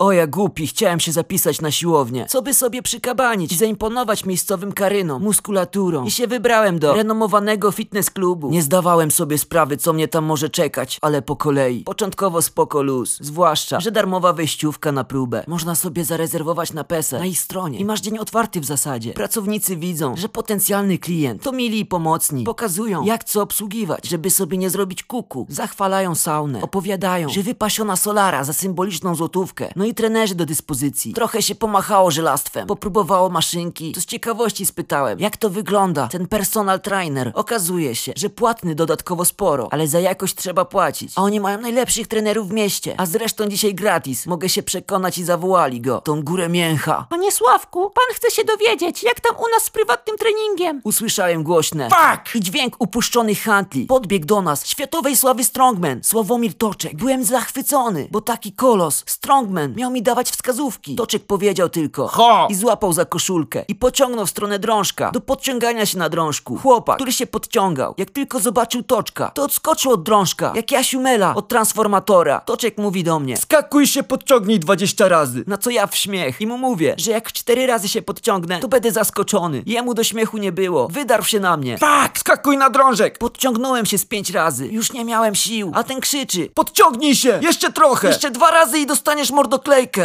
O ja głupi, chciałem się zapisać na siłownię. Co by sobie przykabanić i zaimponować miejscowym karynom, muskulaturą. I się wybrałem do renomowanego fitness klubu. Nie zdawałem sobie sprawy, co mnie tam może czekać, ale po kolei. Początkowo spoko luz. Zwłaszcza, że darmowa wejściówka na próbę. Można sobie zarezerwować na PESE, na ich stronie. I masz dzień otwarty w zasadzie. Pracownicy widzą, że potencjalny klient to mili i pomocni. Pokazują, jak co obsługiwać, żeby sobie nie zrobić kuku. Zachwalają saunę. Opowiadają, że wypasiona solara za symboliczną złotówkę. No i trenerzy do dyspozycji. Trochę się pomachało żelastwem. Popróbowało maszynki. To z ciekawości spytałem, jak to wygląda, ten personal trainer. Okazuje się, że płatny dodatkowo sporo, ale za jakość trzeba płacić. A oni mają najlepszych trenerów w mieście. A zresztą dzisiaj gratis. Mogę się przekonać i zawołali go. Tą górę mięcha. Panie Sławku, pan chce się dowiedzieć, jak tam u nas z prywatnym treningiem. Usłyszałem głośne. Fuck! I dźwięk upuszczonych handli. Podbiegł do nas. Światowej sławy Strongman. Sławomir Toczek. Byłem zachwycony, bo taki kolos. Strongman miał mi dawać wskazówki. Toczek powiedział tylko. Ho! I złapał za koszulkę. I pociągnął w stronę drążka. Do podciągania się na drążku. Chłopak, który się podciągał. Jak tylko zobaczył Toczka, to odskoczył od drążka. Jak Mela od transformatora. Toczek mówi do mnie. Skakuj się, podciągnij 20 razy. Na co ja w śmiech i mu mówię, że jak cztery razy się podciągnę, to będę zaskoczony. Jemu do śmiechu nie było. Wydarł się na mnie. Tak, skakuj na drążek. Podciągnąłem się z pięć razy. Już nie miałem sił. A ten krzyczy. Podciągnij się, jeszcze trochę. Jeszcze dwa razy i dostaniesz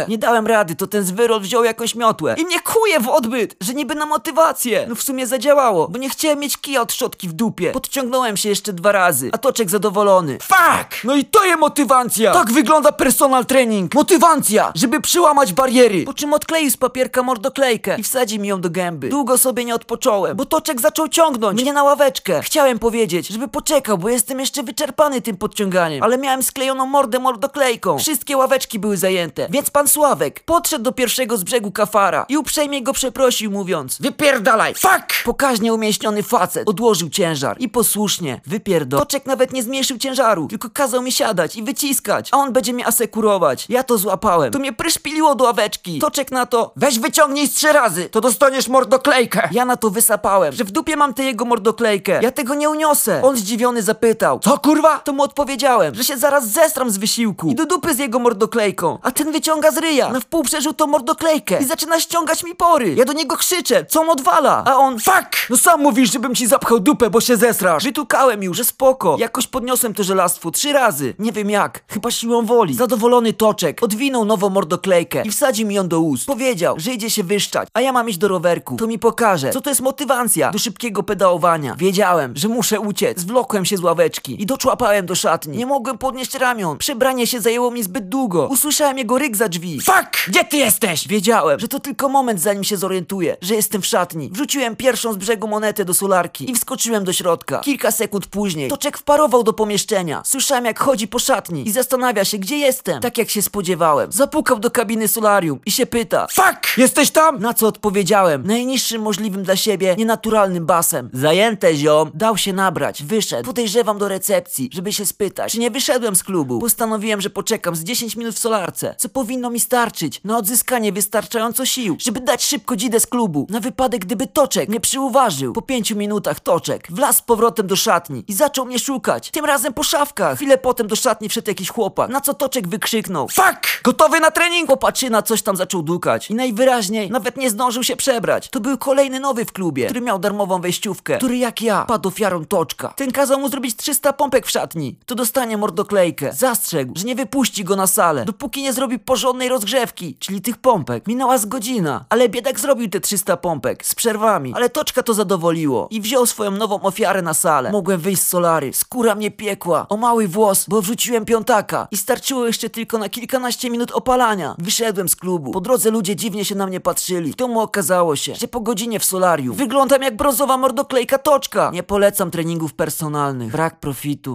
Nie dałem rady, to ten zwyrol wziął jakąś miotłę. I mnie kuje w odbyt, że niby na motywację. No w sumie zadziałało, bo nie chciałem mieć kija od szczotki w dupie. Podciągnąłem się jeszcze dwa razy, a Toczek zadowolony. Fuck! No i to jest motywacja. Tak wygląda personal training. Motywacja, żeby przełamać bariery. Po czym odkleił z papierka mordoklejkę i wsadził mi ją do gęby. Długo sobie nie odpocząłem, bo Toczek zaczął ciągnąć mnie na ławeczkę. Chciałem powiedzieć, żeby poczekał, bo jestem jeszcze wyczerpany tym podciąganiem. Ale miałem sklejoną mordę mordoklejką. Wszystkie ławeczki były zajęte. Więc pan Sławek podszedł do pierwszego z brzegu kafara i uprzejmie go przeprosił, mówiąc Wypierdalaj. Fuck! Pokaźnie umieśniony facet odłożył ciężar i posłusznie wypierdol. Toczek nawet nie zmniejszył ciężaru, tylko kazał mi siadać i wyciskać, a on będzie mnie asekurować. Ja to złapałem. To mnie pryszpiliło do ławeczki. Toczek na to. Weź wyciągnij z trzy razy, to dostaniesz mordoklejkę. Ja na to wysapałem, że w dupie mam tę jego mordoklejkę. Ja tego nie uniosę. On zdziwiony zapytał. Co kurwa? To mu odpowiedziałem, że się zaraz zestram z wysiłku i do dupy z jego mordoklejką. A ten wyciąga z ryja, na wpół przeżył tą mordoklejkę i zaczyna ściągać mi pory. Ja do niego krzyczę, co on odwala, a on Fuck! No sam mówisz, żebym ci zapchał dupę, bo się zesrasz. Wytukałem już, że spoko. Jakoś podniosłem to żelastwo trzy razy. Nie wiem jak. Chyba siłą woli. Zadowolony toczek odwinął nową mordoklejkę i wsadził mi ją do ust. Powiedział, że idzie się wyszczać, a ja mam iść do rowerku. To mi pokaże, co to jest motywacja do szybkiego pedałowania. Wiedziałem, że muszę uciec. Zwlokłem się z ławeczki i doczłapałem do szatni. Nie mogłem podnieść ramion. Przebranie się zajęło mi zbyt długo. Usłyszałem jego ryk za drzwi. Fuck! Gdzie ty jesteś? Wiedziałem, że to tylko moment zanim się zorientuję, że jestem w szatni. Wrzuciłem pierwszą z brzegu monetę do solarki i wskoczyłem do środka. Kilka sekund później Toczek wparował do pomieszczenia. Słyszałem jak chodzi po szatni i zastanawia się gdzie jestem. Tak jak się spodziewałem. Zapukał do kabiny solarium i się pyta. Fuck! Jesteś tam? Na co odpowiedziałem? Najniższym możliwym dla siebie, nienaturalnym basem. Zajęte ziom. Dał się nabrać, wyszedł. Podejrzewam do recepcji, żeby się spytać, czy nie wyszedłem z klubu. Postanowiłem, że poczekam z 10 minut w solarce, co powinno mi starczyć na odzyskanie wystarczająco sił, żeby dać szybko dzidę z klubu. Na wypadek, gdyby Toczek mnie przyuważył. Po pięciu minutach Toczek wlazł z powrotem do szatni i zaczął mnie szukać. Tym razem po szafkach. Chwilę potem do szatni wszedł jakiś chłopak, na co Toczek wykrzyknął. Fuck! Gotowy na trening? Chłopaczyna coś tam zaczął dukać i najwyraźniej nawet nie zdążył się przebrać. To był kolejny nowy w klubie, który miał darmową wejściówkę, który jak ja padł ofiarą toczka. Ten kazał mu zrobić 300 pompek w szatni. To dostanie mordoklejkę. Zastrzegł, że nie wypuści go na salę, dopóki nie zrobi porządnej rozgrzewki, czyli tych pompek. Minęła z godzina, ale biedak zrobił te 300 pompek z przerwami, ale toczka to zadowoliło i wziął swoją nową ofiarę na salę. Mogłem wyjść z solary, skóra mnie piekła, o mały włos, bo wrzuciłem piątaka i starczyło jeszcze tylko na kilkanaście minut opalania. Wyszedłem z klubu. Po drodze ludzie dziwnie się na mnie patrzyli. W domu okazało się, że po godzinie w solarium wyglądam jak brązowa mordoklejka toczka. Nie polecam treningów personalnych. Brak profitu.